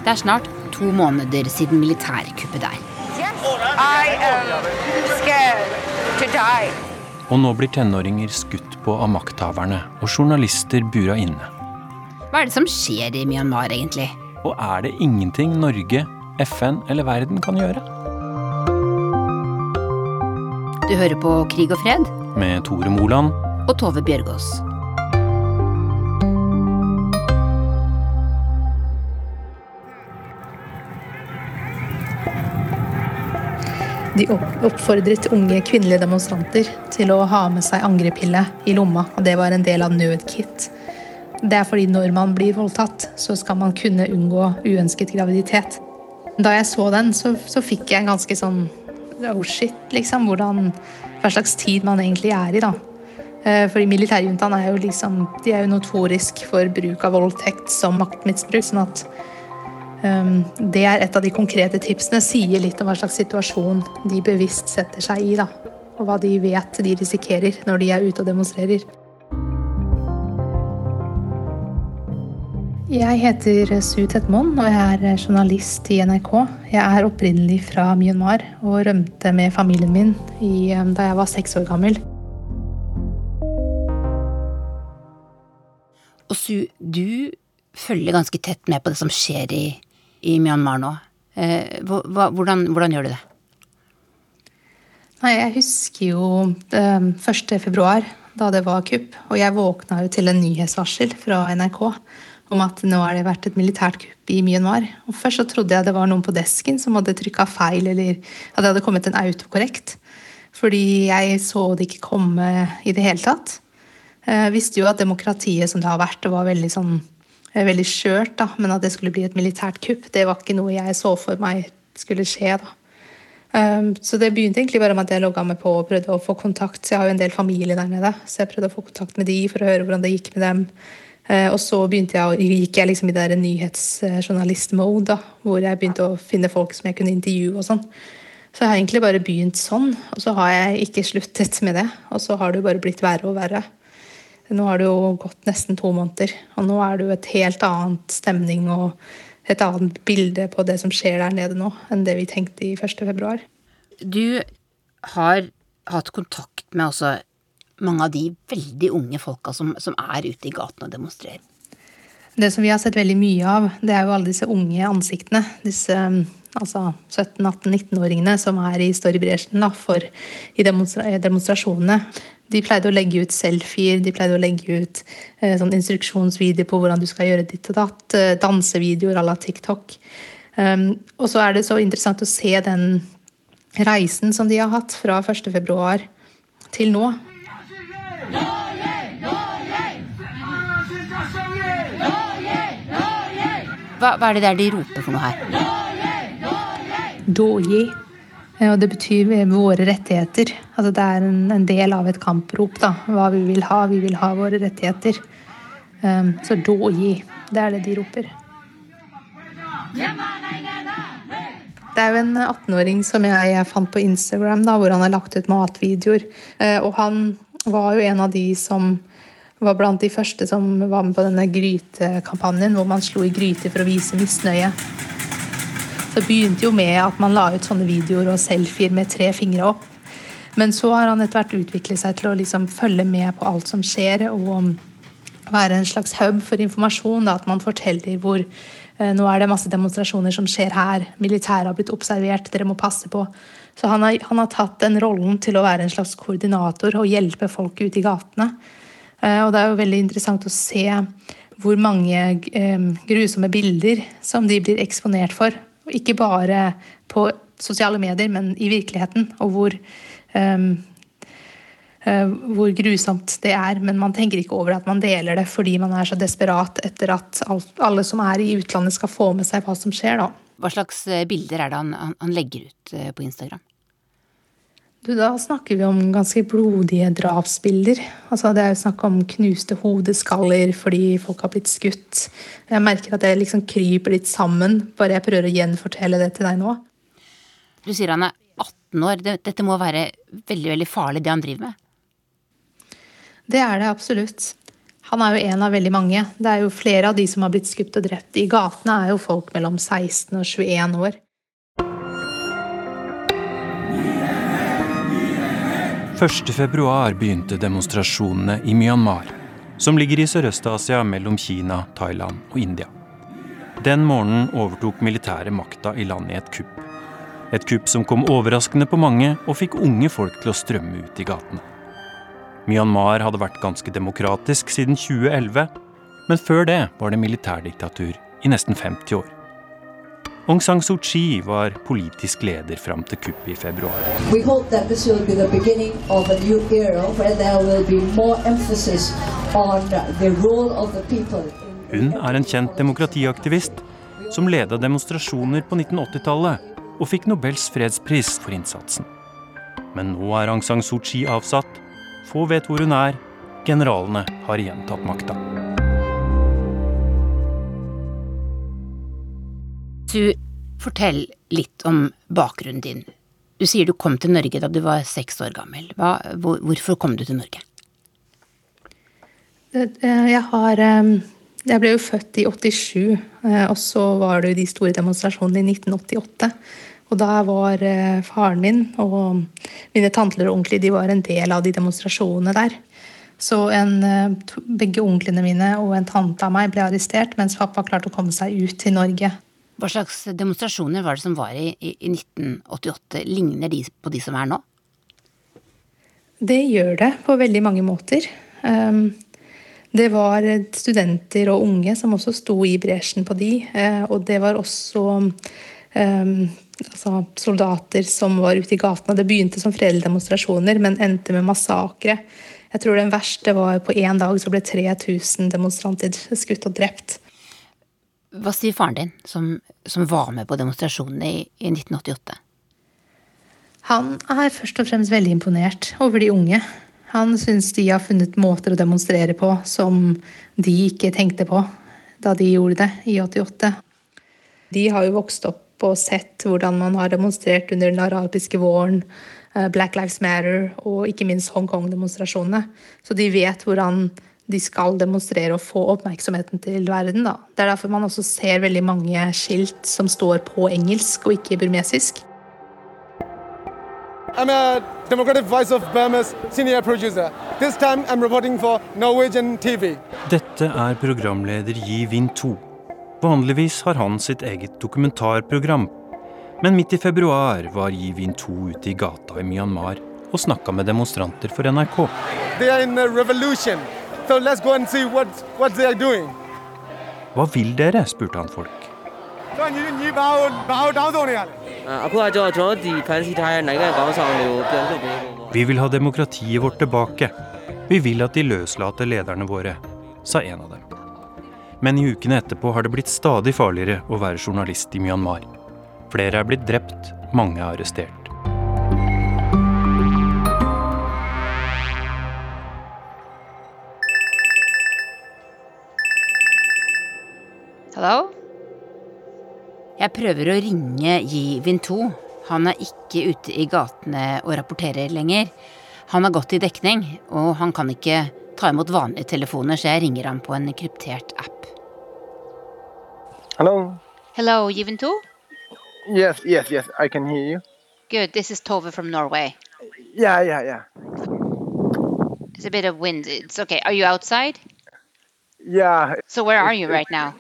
Det er snart to måneder siden militærkuppet der. Og nå blir tenåringer skutt på av makthaverne og journalister bura inne. Hva er det som skjer i Myanmar, egentlig? Og er det ingenting Norge, FN eller verden kan gjøre? Du hører på Krig og fred Med Tore Moland og Tove Bjørgaas. De oppfordret unge kvinnelige demonstranter til å ha med seg angrepille i lomma, og det var en del av nødkit. Det er fordi når man blir voldtatt, så skal man kunne unngå uønsket graviditet. Da jeg så den, så, så fikk jeg en ganske sånn oh shit, liksom. Hvordan, hva slags tid man egentlig er i, da. Eh, fordi militærjuntaen er jo liksom De er jo notorisk for bruk av voldtekt som maktmisbruk. sånn at um, det er et av de konkrete tipsene. Sier litt om hva slags situasjon de bevisst setter seg i. da. Og hva de vet de risikerer når de er ute og demonstrerer. Jeg heter Su Tetmon, og jeg er journalist i NRK. Jeg er opprinnelig fra Myanmar og rømte med familien min i, da jeg var seks år gammel. Og Su, du følger ganske tett med på det som skjer i, i Myanmar nå. Eh, hvordan, hvordan, gjør du det? Nei, jeg husker jo eh, 1. februar, da det var kupp. Og jeg våkna jo til en nyhetsvarsel fra NRK om at nå har det vært et militært kupp i Myanmar. Og Først så trodde jeg det var noen på desken som hadde trykka feil, eller at det hadde kommet en autokorrekt. Fordi jeg så det ikke komme i det hele tatt. Jeg visste jo at demokratiet som det har vært, det var veldig sånn eh, veldig skjørt, da, men at det skulle bli et militært kupp, det var ikke noe jeg så for meg skulle skje. da. Um, så det begynte egentlig bare med at jeg logga meg på og prøvde å få kontakt. Så jeg har jo en del familie der nede, så jeg prøvde å få kontakt med de for å høre hvordan det gikk med dem. Eh, og så jeg, gikk jeg liksom i det nyhetsjournalist-mode, hvor jeg begynte å finne folk som jeg kunne intervjue. og sånn. Så jeg har egentlig bare begynt sånn, og så har jeg ikke sluttet med det. Og så har det jo bare blitt verre og verre. Nå har det jo gått nesten to måneder, og nå er det jo et helt annet stemning og et annet bilde på det som skjer der nede nå, enn det vi tenkte i 1.2. Du har hatt kontakt med også mange av de veldig unge folka som, som er ute i gatene og demonstrerer. Det som vi har sett veldig mye av, det er jo alle disse unge ansiktene. Disse altså 17-18-19-åringene som er i står i bresjen for i demonstra demonstrasjonene. De pleide å legge ut selfier, de pleide å legge ut eh, sånn instruksjonsvideo på hvordan du skal gjøre ditt og datt. Eh, dansevideoer à la TikTok. Um, og så er det så interessant å se den reisen som de har hatt fra 1.2 til nå. Hva, hva, er det der de roper for noe her? Doji. Og det betyr våre rettigheter. Altså det er en, en, del av et kamprop. da, Hva vi vil ha. Vi vil ha våre rettigheter. Um, så doji. Det er det de roper. Det er jo en 18-åring som jeg, jeg, fant på Instagram, da, hvor han har lagt ut matvideoer. Uh, og han var jo en av de som var blant de første som var med på denne grytekampanjen, hvor man slo i gryter for å vise misnøye. Så begynte jo med at man la ut sånne videoer og selfier med tre fingre opp. Men så har han etter hvert utviklet seg til å liksom følge med på alt som skjer, og være en slags hub for informasjon. Da, at man forteller hvor nå er det masse demonstrasjoner som skjer her, militæret har blitt observert, dere må passe på. Så han har, han har tatt den rollen til å være en slags koordinator og hjelpe folk ute i gatene. Eh, og det er jo veldig interessant å se hvor mange eh, grusomme bilder som de blir eksponert for. Ikke bare på sosiale medier, men i virkeligheten. Og hvor, hvor grusomt det er. Men man tenker ikke over at man deler det fordi man er så desperat etter at alle som er i utlandet skal få med seg hva som skjer. Da. Hva slags bilder er det han, han legger ut på Instagram? Du, da snakker vi om ganske blodige drapsbilder. Altså, det er jo snakk om knuste hodeskaller fordi folk har blitt skutt. Jeg merker at det liksom kryper litt sammen, bare jeg prøver å gjenfortelle det til deg nå. Du sier han er 18 år. Dette må være veldig, veldig farlig, det han driver med? Det er det absolutt. Han er jo en av veldig mange. Det er jo flere av de som har blitt skutt og drept i gatene, er jo folk mellom 16 og 21 år. februar begynte demonstrasjonene i Myanmar, som ligger i Sørøst-Asia mellom Kina, Thailand og India. Den morgenen overtok militæret makta i landet i et kupp. Et kupp som kom overraskende på mange og fikk unge folk til å strømme ut i gatene. Myanmar hadde vært ganske demokratisk siden 2011, men før det var det militærdiktatur i nesten 50 år. Aung San Suu Kyi var politisk leder fram til kuppet i februar. Hun er en kjent demokratiaktivist som leda demonstrasjoner på 1980-tallet og fikk Nobels fredspris for innsatsen. Men nå er Aung San Suu Kyi avsatt, få vet hvor hun er. Generalene har igjen tatt makta. Du, fortell litt om bakgrunnen din. Du sier du kom til Norge da du var seks år gammel. Hva, hvor, hvorfor kom du til Norge? Jeg har eh, Jeg ble jo født i 87, eh, og så var det jo de store demonstrasjonene i 1988. Og da var eh, faren min og mine tanter og onkler de var en del av de demonstrasjonene der. Så en, eh, begge onklene mine og en tante av meg ble arrestert, mens pappa klarte å komme seg ut til Norge. Hva slags demonstrasjoner var det som var i, i, i 1988? Ligner de på de som er nå? Det gjør det på veldig mange måter. Um, det var studenter og unge som også sto i bresjen på de. Uh, og det var også um, altså, soldater som var ute i gatene. Det begynte som fredelige demonstrasjoner, men endte med massakre. Jeg tror den verste var på én dag så ble 3000 demonstranter skutt og drept. Hva sier faren din, som, som var med på demonstrasjonene i, i 1988? Han er først og fremst veldig imponert over de unge. Han syns de har funnet måter å demonstrere på som de ikke tenkte på da de gjorde det i 88. De har jo vokst opp og sett hvordan man har demonstrert under den arabiske våren, eh, Black Lives Matter og ikke minst Hongkong-demonstrasjonene. Så de vet hvordan de skal demonstrere og få oppmerksomheten til verden. Da. Det er derfor man også ser veldig mange skilt som står på engelsk og ikke burmesisk. I'm a Democratic Voice of Burma's senior producer. This time I'm reporting for Norwegian TV. Dette er programleder Yi Win 2 Vanligvis har han sitt eget dokumentarprogram. Men midt i februar var Yivin To ute i gata i Myanmar og snakka med demonstranter for NRK. So what, what Hva vil dere? spurte han folk. Vi vil ha demokratiet vårt tilbake. Vi vil at de løslater lederne våre, sa en av dem. Men i ukene etterpå har det blitt stadig farligere å være journalist i Myanmar. Flere er blitt drept, mange er arrestert. Hallo? Jeg prøver å ringe Yi Vinto. 2. Han er ikke ute i gatene og rapporterer lenger. Han har gått i dekning, og han kan ikke ta imot vanlige telefoner, så jeg ringer ham på en kryptert app. Hello. Hello, Yiventu? Yes, yes, yes, I can hear you. Good, this is Tove from Norway. Yeah, yeah, yeah. It's a bit of wind. It's okay. Are you outside? Yeah. So where are you right now?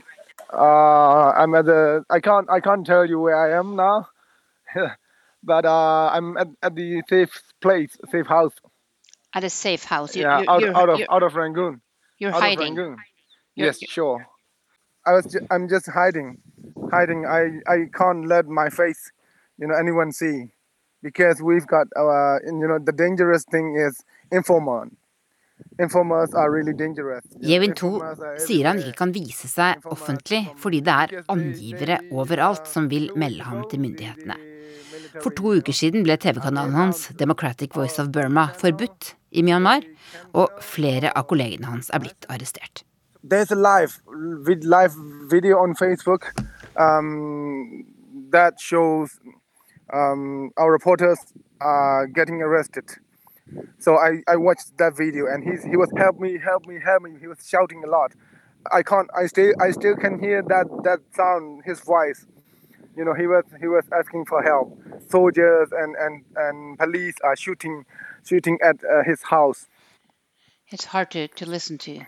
Uh, I'm at the. I can't. I can't tell you where I am now, but uh, I'm at, at the safe place, safe house. At a safe house. You, yeah, out, you're, out of out of Rangoon. You're out hiding. Rangoon. Yes, sure. I was. Ju- I'm just hiding, hiding. I I can't let my face, you know, anyone see, because we've got our. You know, the dangerous thing is informant. Really. Jevin 2 sier han ikke kan vise seg offentlig fordi det er angivere overalt som vil melde ham til myndighetene. For to uker siden ble TV-kanalen hans Democratic Voice of Burma forbudt i Myanmar, og flere av kollegene hans er blitt arrestert. There's a live, live video on Facebook um, that shows um, our reporters are getting arrested. So I, I watched that video and he's, he was help me, help me, help me. He was shouting a lot. I can't. I still I still can hear that that sound, his voice. You know, he was he was asking for help. Soldiers and and and police are shooting shooting at uh, his house. It's hard to, to listen to.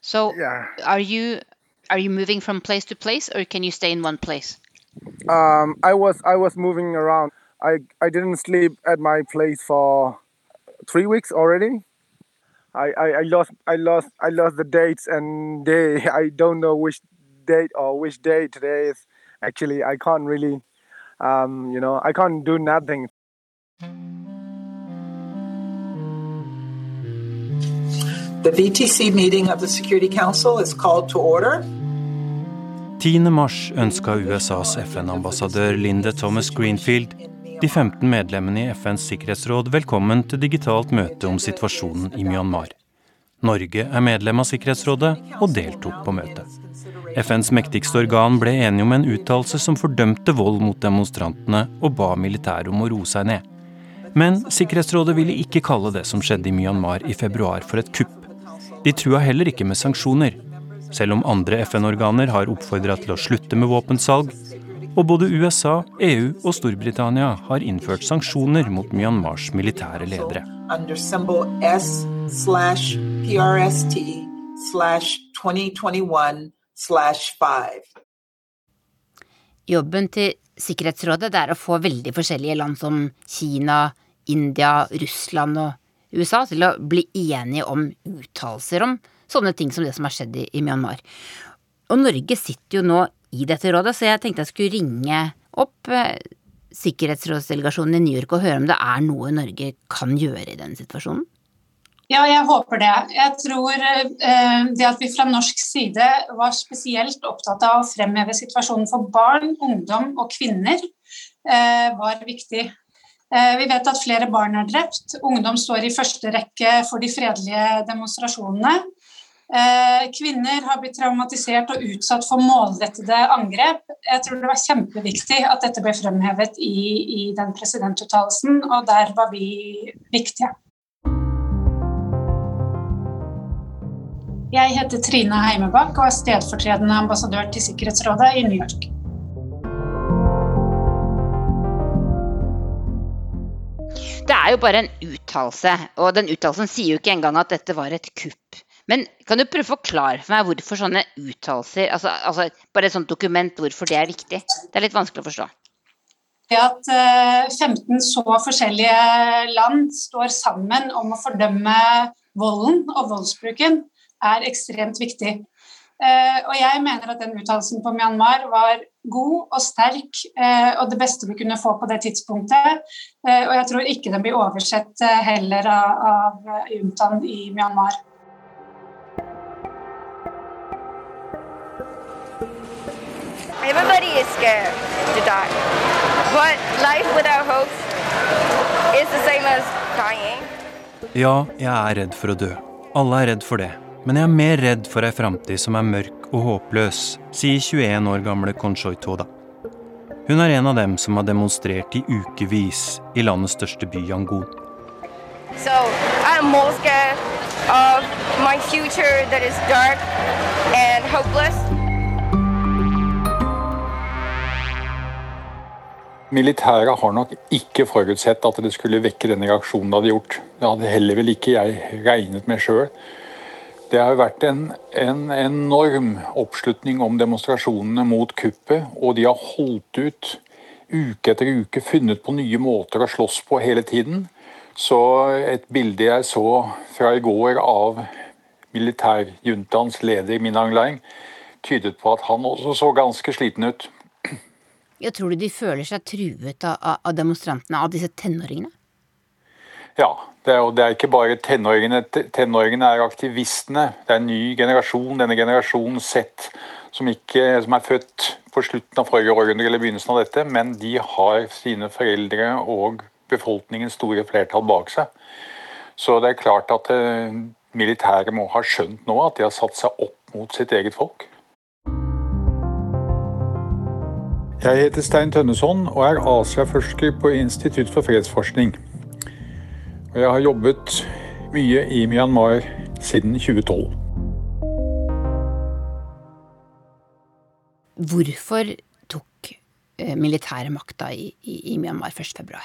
So, yeah. are you are you moving from place to place, or can you stay in one place? Um, I was I was moving around. I I didn't sleep at my place for three weeks already. I, I, I lost I lost I lost the dates and day. I don't know which date or which day today is. Actually, I can't really, um, you know, I can't do nothing. The VTC meeting of the Security Council is called to order. 10. mars ønska USAs FN-ambassadør Linda Thomas Greenfield de 15 medlemmene i FNs sikkerhetsråd velkommen til digitalt møte om situasjonen i Myanmar. Norge er medlem av Sikkerhetsrådet og deltok på møtet. FNs mektigste organ ble enige om en uttalelse som fordømte vold mot demonstrantene og ba militæret om å roe seg ned. Men Sikkerhetsrådet ville ikke kalle det som skjedde i Myanmar i februar for et kupp. De trua heller ikke med sanksjoner, selv om andre FN-organer har oppfordra til å slutte med våpensalg, og både USA, EU og Storbritannia har innført sanksjoner mot Myanmars militære ledere. Jobben til Sikkerhetsrådet er å få veldig forskjellige land som Kina, India, Russland og USA til å bli enige om uttalelser om sånne ting som det som har skjedd i Myanmar. Og Norge sitter jo nå i dette rådet, så jeg tenkte jeg skulle ringe opp eh, sikkerhetsrådsdelegasjonen i New York og høre om det er noe Norge kan gjøre i denne situasjonen? Ja, jeg håper det. Jeg tror eh, det at vi fra norsk side var spesielt opptatt av å fremheve situasjonen for barn, ungdom og kvinner, eh, var viktig. Eh, vi vet at flere barn er drept. Ungdom står i første rekke for de fredelige demonstrasjonene. Eh, kvinner har blitt traumatisert og utsatt for målrettede angrep. Jeg tror det var kjempeviktig at dette ble fremhevet i, i den presidentuttalelsen, og der var vi viktige. Jeg heter Trine Heimebakk og er stedfortredende ambassadør til Sikkerhetsrådet i New York. Det er jo bare en uttalelse, og den uttalelsen sier jo ikke engang at dette var et kupp. Men kan du prøve å forklare for meg hvorfor sånne uttalelser, altså, altså, bare et sånt dokument, hvorfor det er viktig? Det er litt vanskelig å forstå. Det At 15 eh, så forskjellige land står sammen om å fordømme volden og voldsbruken, er ekstremt viktig. Eh, og jeg mener at den uttalelsen på Myanmar var god og sterk eh, og det beste vi kunne få på det tidspunktet. Og jeg tror ikke den blir oversett heller av, av juntaen i Myanmar. Everybody is scared to die. But life without hope is the same as dying. Ja, jeg er redd for å dø. Alle er redd for det. Men jeg er mer redd for ei framtid som er mørk og håpløs, sier 21 år gamle Konshoi Toda. Hun er en av dem som har demonstrert i ukevis i landets største by, Yangon. So, I'm more scared of my future that is dark and hopeless. Militæret har nok ikke forutsett at det skulle vekke den reaksjonen det hadde gjort. Det hadde heller vel ikke jeg regnet med sjøl. Det har vært en, en, enorm oppslutning om demonstrasjonene mot kuppet, og de har holdt ut uke etter uke, funnet på nye måter å slåss på hele tiden. Så et bilde jeg så fra i går av militærjuntaens leder Minang Leing, tydet på at han også så ganske sliten ut. Jeg tror du de føler seg truet av, av demonstrantene, av disse tenåringene? Ja, det er, det er ikke bare tenåringene. Tenåringene er aktivistene. Det er en ny generasjon. Denne generasjonen sett som, ikke, som er født på slutten av forrige århundre eller begynnelsen av dette, men de har sine foreldre og befolkningens store flertall bak seg. Så det er klart at eh, militæret må ha skjønt nå at de har satt seg opp mot sitt eget folk. Jeg heter Stein Tønneson og er Asia-forsker på Institutt for fredsforskning. Og jeg har jobbet mye i Myanmar siden 2012. Hvorfor tok militære militæret makta i, i, i Myanmar 1.2?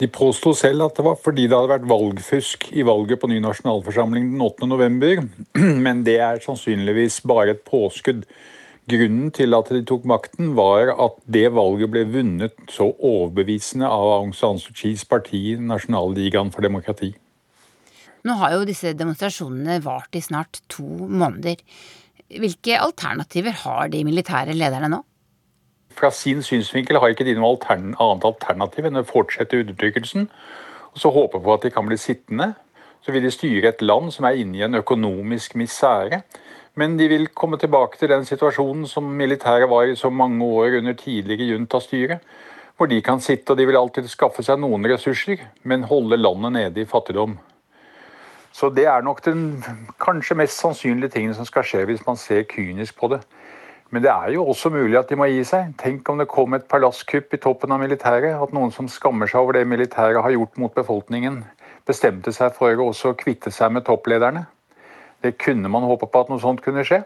De påsto selv at det var fordi det hadde vært valgfusk i valget på ny nasjonalforsamling den 8. november, men det er sannsynligvis bare et påskudd. Grunnen til at de tok makten, var at det valget ble vunnet så overbevisende av Aung San Suu Kyis parti, Nasjonalligaen for demokrati. Nå har jo disse demonstrasjonene vart i snart to måneder. Hvilke alternativer har de militære lederne nå? Fra sin synsvinkel har ikke de noe altern annet alternativ enn å fortsette undertrykkelsen. Og så håpe på at de kan bli sittende. Så vil de styre et land som er inne i en økonomisk misere. Men de vil komme tilbake til den situasjonen som militæret var i så mange år under tidligere juntastyre. Hvor de kan sitte og de vil alltid skaffe seg noen ressurser, men holde landet nede i fattigdom. Så det er nok den kanskje mest sannsynlige tingen som skal skje hvis man ser kynisk på det. Men det er jo også mulig at de må gi seg. Tenk om det kom et palasskupp i toppen av militæret. At noen som skammer seg over det militæret har gjort mot befolkningen, bestemte seg for å også kvitte seg med topplederne. Det kunne man håpe på at noe sånt kunne skje.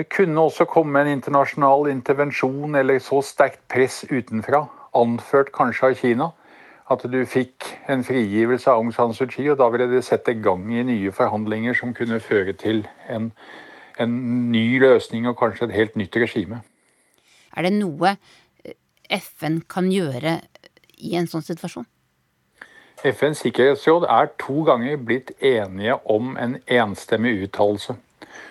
Det kunne også komme en internasjonal intervensjon eller så sterkt press utenfra, anført kanskje av Kina, at du fikk en frigivelse av Aung San Suu Kyi, og da ville det sette gang i nye forhandlinger som kunne føre til en, en ny løsning og kanskje et helt nytt regime. Er det noe FN kan gjøre i en sånn situasjon? FNs sikkerhetsråd er to ganger blitt enige om en enstemmig uttalelse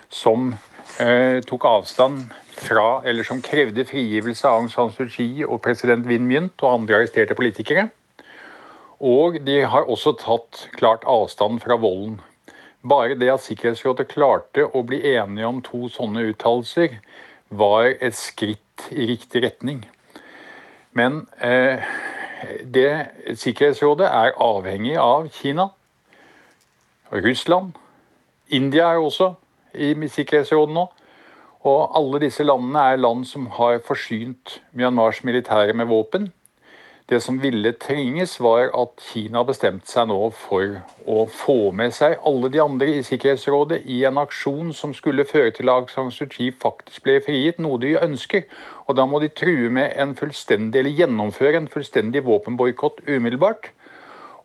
som eh, tok avstand fra, eller som krevde frigivelse av Aung San Suu Kyi og president Win Mynt og andre arresterte politikere. Og de har også tatt klart avstand fra volden. Bare det at Sikkerhetsrådet klarte å bli enige om to sånne uttalelser, var et skritt i riktig retning. Men eh, det Sikkerhetsrådet er avhengig av Kina. Russland. India er også i Sikkerhetsrådet nå. Og alle disse landene er land som har forsynt Myanmars militære med våpen. Det som ville trenges, var at Kina bestemte seg nå for å få med seg alle de andre i Sikkerhetsrådet i en aksjon som skulle føre til at Aung Suu Kyi faktisk ble frigitt, noe de ønsker. Og da må de true med en fullstendig, eller gjennomføre en fullstendig våpenboikott umiddelbart.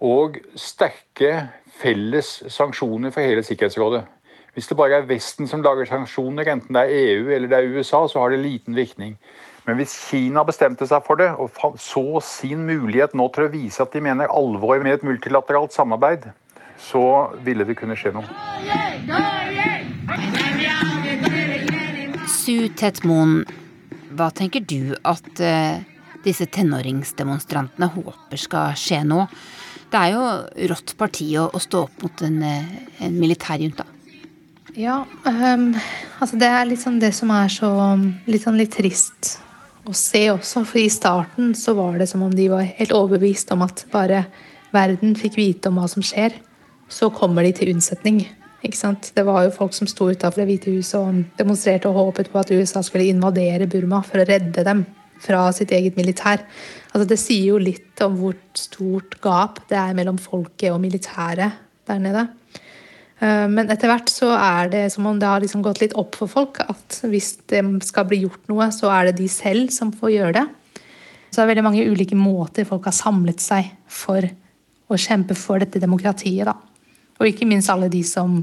Og sterke felles sanksjoner for hele Sikkerhetsrådet. Hvis det bare er Vesten som lager sanksjoner, enten det er EU eller det er USA, så har det liten virkning. Men hvis Kina bestemte seg for det, og så sin mulighet nå til å vise at de mener alvor med et multilateralt samarbeid, så ville det kunne skje noe. Su Tetmoen, hva tenker du at uh, disse tenåringsdemonstrantene håper skal skje nå? Det er jo rått parti å, stå opp mot en, uh, en militærjunta. Ja, um, altså det er sånn det som er så litt sånn litt trist å se også. For i starten så var det som om de var helt overbevist om at bare verden fikk vite om hva som skjer, så kommer de til unnsetning. Ikke sant? Det var jo folk som sto utafor Det hvite huset og demonstrerte og håpet på at USA skulle invadere Burma for å redde dem fra sitt eget militær. Altså Det sier jo litt om hvor stort gap det er mellom folket og militæret der nede. Eh, men etter hvert så er det som om det har liksom gått litt opp for folk at hvis det skal bli gjort noe, så er det de selv som får gjøre det. Så det er veldig mange ulike måter folk har samlet seg for å kjempe for dette demokratiet. da. Og ikke minst alle de som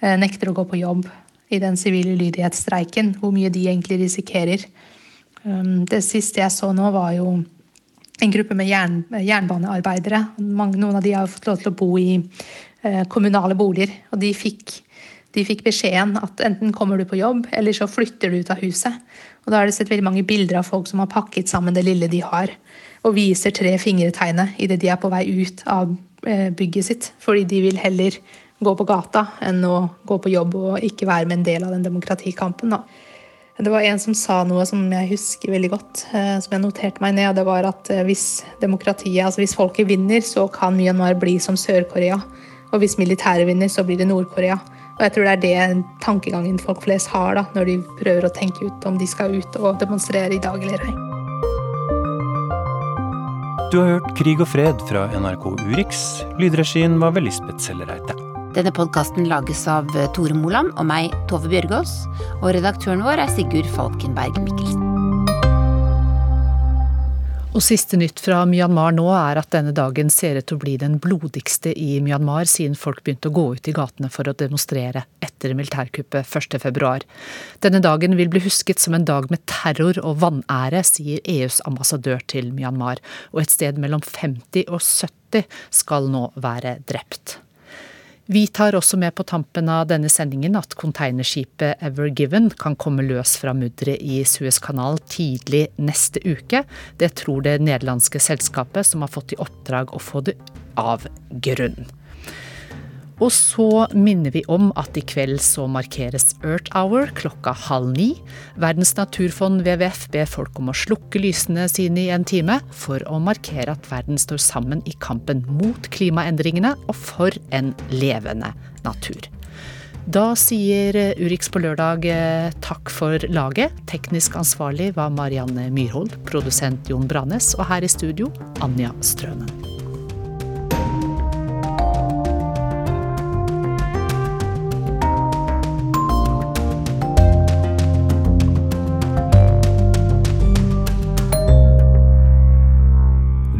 eh, nekter å gå på jobb i den sivile lydighetsstreiken. Hvor mye de egentlig risikerer. Um, det siste jeg så nå, var jo en gruppe med jern, jernbanearbeidere. Noen av de har fått lov til å bo i kommunale boliger. Og de fikk, de fikk, beskjeden at enten kommer du på jobb, eller så flytter du ut av huset. Og da har det sett veldig mange bilder av folk som har pakket sammen det lille de har, og viser tre fingretegnet idet de er på vei ut av eh, bygget sitt. Fordi de vil heller gå på gata enn å gå på jobb og ikke være med en del av den demokratikampen. Det var en som sa noe som jeg husker veldig godt, eh, som jeg noterte meg ned. og Det var at hvis demokratiet, altså hvis folket vinner, så kan Myanmar bli som Sør-Korea. Og hvis militæret vinner, så blir det Nord-Korea. Og jeg tror det er det tankegangen folk flest har da, når de prøver å tenke ut om de skal ut og demonstrere i dag eller ei. Du har hørt Krig og fred fra NRK Urix. Lydregien var ved Lisbeth Sellereite. Denne podkasten lages av Tore Moland og meg, Tove Bjørgaas. Og redaktøren vår er Sigurd Falkenberg Mikkelsen. Og siste nytt fra Myanmar nå er at denne dagen ser ut til å bli den blodigste i Myanmar siden folk begynte å gå ut i gatene for å demonstrere etter militærkuppet 1.2. Denne dagen vil bli husket som en dag med terror og vanære, sier EUs ambassadør til Myanmar, og et sted mellom 50 og 70 skal nå være drept. Vi tar også med på tampen av denne sendingen at containerskipet Ever Given kan komme løs fra mudderet i Suezkanalen tidlig neste uke. Det tror det nederlandske selskapet, som har fått i oppdrag å få det av grunn. Og så minner vi om at i kveld så markeres Earth Hour klokka halv ni. Verdens naturfond WWF ber folk om å slukke lysene sine i en time, for å markere at verden står sammen i kampen mot klimaendringene og for en levende natur. Da sier Urix på lørdag eh, takk for laget. Teknisk ansvarlig var Marianne Myrhold, produsent Jon Branes, og her i studio Anja Strønen.